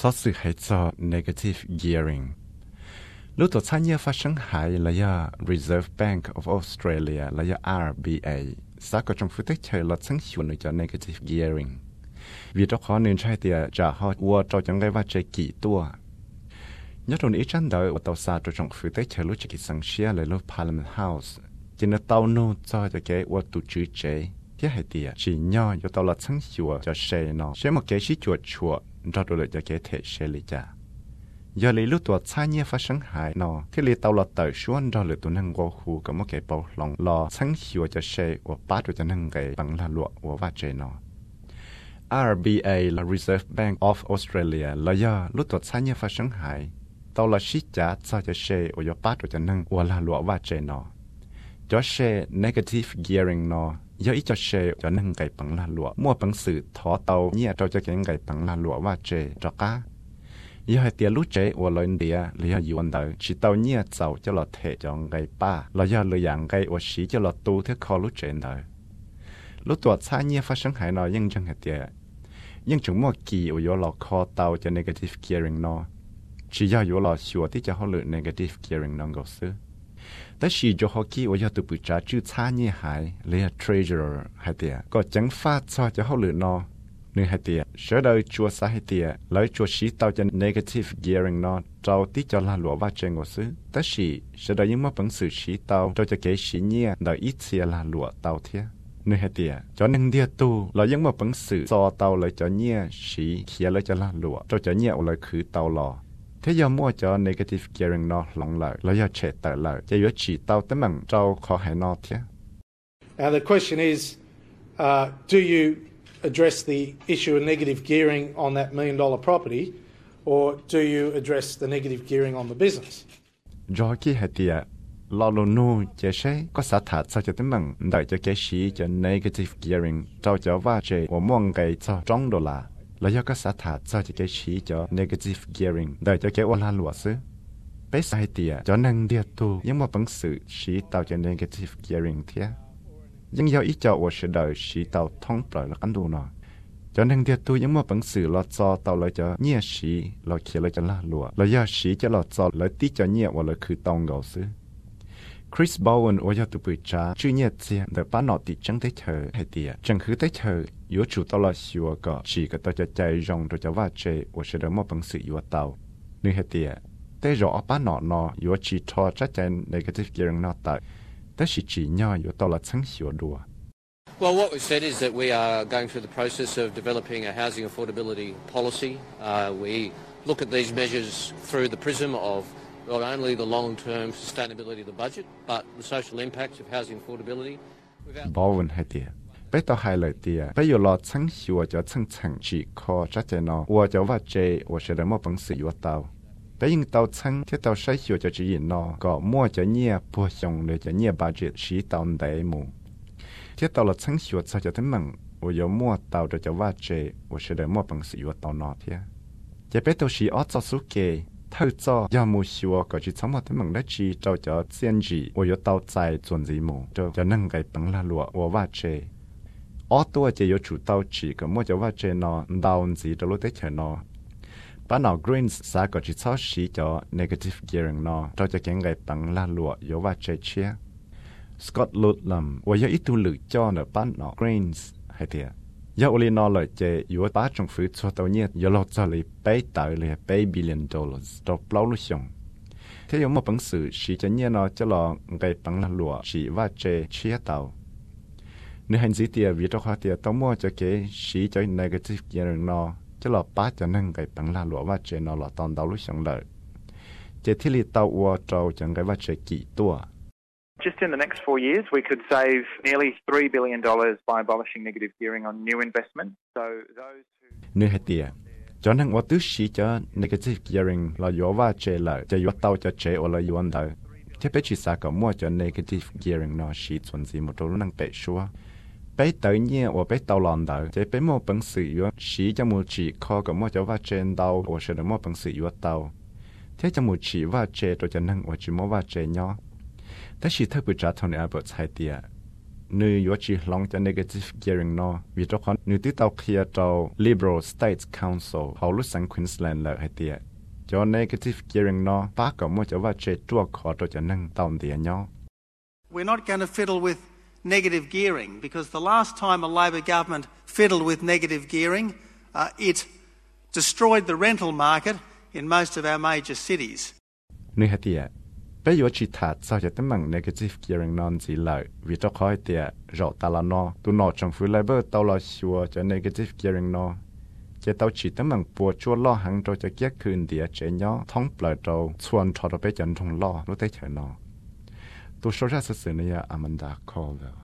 所事系做 negative gearing。lúc tổ chức nhiều phát sinh hại là do Reserve Bank of Australia là do RBA sao có trong phân tích chơi là chứng hiệu cho negative gearing vì đó khó nên sai tiền trả họ qua cho chẳng cái vật chơi kỹ tua nhớ trong ý chân đời ở tàu xa trong phân tích chơi lúc chỉ sang xia là lúc Parliament House chỉ là tàu nô cho cho cái qua tụ chữ chế thế hệ tiền chỉ nho cho tàu là chứng chùa cho xe nó. Xe một cái chỉ chuột chuột ra đồ cho cái thể xe lý cha. Giờ lấy lúc tuổi xa nhẹ phát sinh hại nó thế lấy tàu là tới xuống ra lấy tụi năng qua khu có một cái bao lòng. Lo sáng chùa cho xe bắt được cho năng cái bằng là lụa và vắt chế nó. RBA là Reserve Bank of Australia. Là do lúc tuổi xa nhẹ phát sinh hại, tàu là shit trả cho cho xe của được cho năng và là lụa và chế nó. Cho xe negative gearing nó giờ cho cho cái bằng mua bằng tàu cái bằng chế cá. Chế ở địa chỉ tàu cho lọt cái cho lọt tu chế tuổi xa nhẹ phát sinh hải nó nhưng chẳng hạt tiền nhưng chúng mua kỳ ở yo lọt kho tàu cho negative gearing nó chỉ giờ yo lọt xua tí cho họ lựa negative gearing nó ngầu sưแต่ชีจะฮอกกี้ว่าจะตุปิจ้าชื่อช้าเนี่ยหายเลย treasurer หายเตียก็จังฟาดซอจะเขาหรือนอ nên hai tia sửa đời chua sa hai tia lấy chua xí tao cho negative gearing nó trâu tí cho là lúa vắt trên ngô sư tất sĩ sửa đời những mất bằng sự xí tao cho cho cái xí nhia đời ít xia là lúa tao thiệt nên hai tia cho nên dia tu là những mất bằng sự cho tao lấy cho nhia xí kia lấy cho là lúa cho cho nhia lấy khử tao lò thế giờ mua cho negative gearing nó lòng lợi lấy cho trẻ tờ lợi cho yếu chỉ tao tới bằng trâu khó hay nó thiệt Now the question is, uh, do you address the issue of negative gearing on that million dollar property, or do you address the negative gearing on the business? do khi hệ tia lo lo nu chế sẽ có xã thả sao cho bằng đợi cho cái sĩ cho negative gearing trao cho va chế của mong cái cho trong đô la แล้วยก็สาถาเจ้าจะแกชี้จอ negative gearing ได้จะแกว่าลาหลัวซื้อไปใส่เตียจอนังเดียตัวยังว่าปังสื่อชี้เต่าจะ negative gearing เทียยังยาอีจอว่าเฉดชี้เต่าท้องปล่อยแล้วกันดูหน่อยจอนังเดียตัวยังว่าปังสื่อเราจอเต่าเราจะเนี่ยชี้เราเขียนเราจะลาหลัวแล้วยาชี้จะเราจอเราตีจะเนี่ยว่าเราคือตองเก่าซื้อ Chris Bowen 我要读不查，去年节的把脑地整得头还点，整合得头，有主到了希望个，几个大家在用大家挖掘，我是的没本事有到，你还点，但若把脑呢，有只拖在在那个这个人脑袋，但是只鸟有到了成效多。 Well, what we've said is that we are going through the process of developing a housing affordability policy. Uh, we look at these measures through the prism of not only the long-term sustainability of the budget, but the social impacts of housing affordability. Bowen hai tia. Bé tao hai lời tia. Bé yo lo chẳng hiểu cho chăng chẳng chỉ khó chắc chắn nó. Ua cho và chê, ua sẽ đợi mô bằng sự yếu tao. Bé yên tao chẳng thiết tao sẽ hiểu cho chỉ yên nó. Có mua cho nhẹ bùa dòng để cho nhẹ bà trị sĩ tao để mù. Thiết tao lo chăng hiểu cho cho thêm mừng. Ua yo mua tao cho cho và chê, ua sẽ đợi mô bằng sự yếu tao nó thia. Chế bé tao sĩ ọt cho su kê. 早苏给。透早要么希望个去怎么他们来去找叫坚持，我要到在做字幕，就就能给本来落我挖这。我多就有主到去个么就挖这呢，到字都落得去呢。把那 greens 啥个去超市叫 negative gearing 呢，就就给给本来落有挖这切。Scott Ludlam 我有一度绿叫呢，把那 greens 系点。 Giờ uli nó lại chế yếu ba trong phứ cho tàu nhiệt giờ lọt cho lấy bảy tờ lấy bảy billion dollars. Cho bao lúc xong. Thế yếu một bằng sự chỉ cho nhiệt nó cho lọ cái bằng là lụa chỉ và chế chia tàu. Nếu hành gì tiệt vì trong khoa tiệt tao mua cho cái chỉ cho negative gearing nó cho lọ ba cho nên cái bằng là lụa và chế nó lọ tòn đầu lúc xong lợi chế thiết lý tàu uo trâu chẳng cái và chế kỹ tua. Just in the next four years, we could save nearly $3 billion by abolishing negative gearing on new investment. So those who... Nếu hết tiền, cho nên tôi sĩ cho negative gearing là yếu và chế lợi, cho yếu tàu cho chế ở là yếu đời. Thế bây chỉ xa có mua cho negative gearing nó sĩ chuẩn gì một chỗ năng tệ xua. Bây tới nhé, ở bây tao lòng đời, thế bây mua bằng sự yếu sĩ cho mua chỉ khó có mua cho và trên tàu, ở sẽ được mua bằng sự yếu tàu. Thế cho mua chỉ và chế cho cho năng ở chỉ mua và chế nhau. 但是特别查从你阿伯猜的， nữ yếu chỉ lòng cho negative gearing nó vì cho con nữ tí tàu kia tàu Liberal States Council họ lúc sang Queensland là hay tiệt cho negative gearing nó bác có một chỗ và chế chua khó cho năng tàu tiền nhau We're not going to fiddle with negative gearing because the last time a Labor government fiddled with negative gearing, uh, it destroyed the rental market in most of our major cities. Nơi hạt tiệt, bây giờ chỉ thật sao cho tấm bằng negative gearing non gì lợi vì cho khỏi tiệt rõ ta là nó tu nọ trong phía Labor tao là sure cho negative gearing nó chỉ tao chỉ tấm bằng bùa chua lo hàng cho cho kia คืน địa chế nhỏ thông bờ trâu chuan cho nó bé trong lo lúc tới chờ nó tu số ra sự này Amanda Colville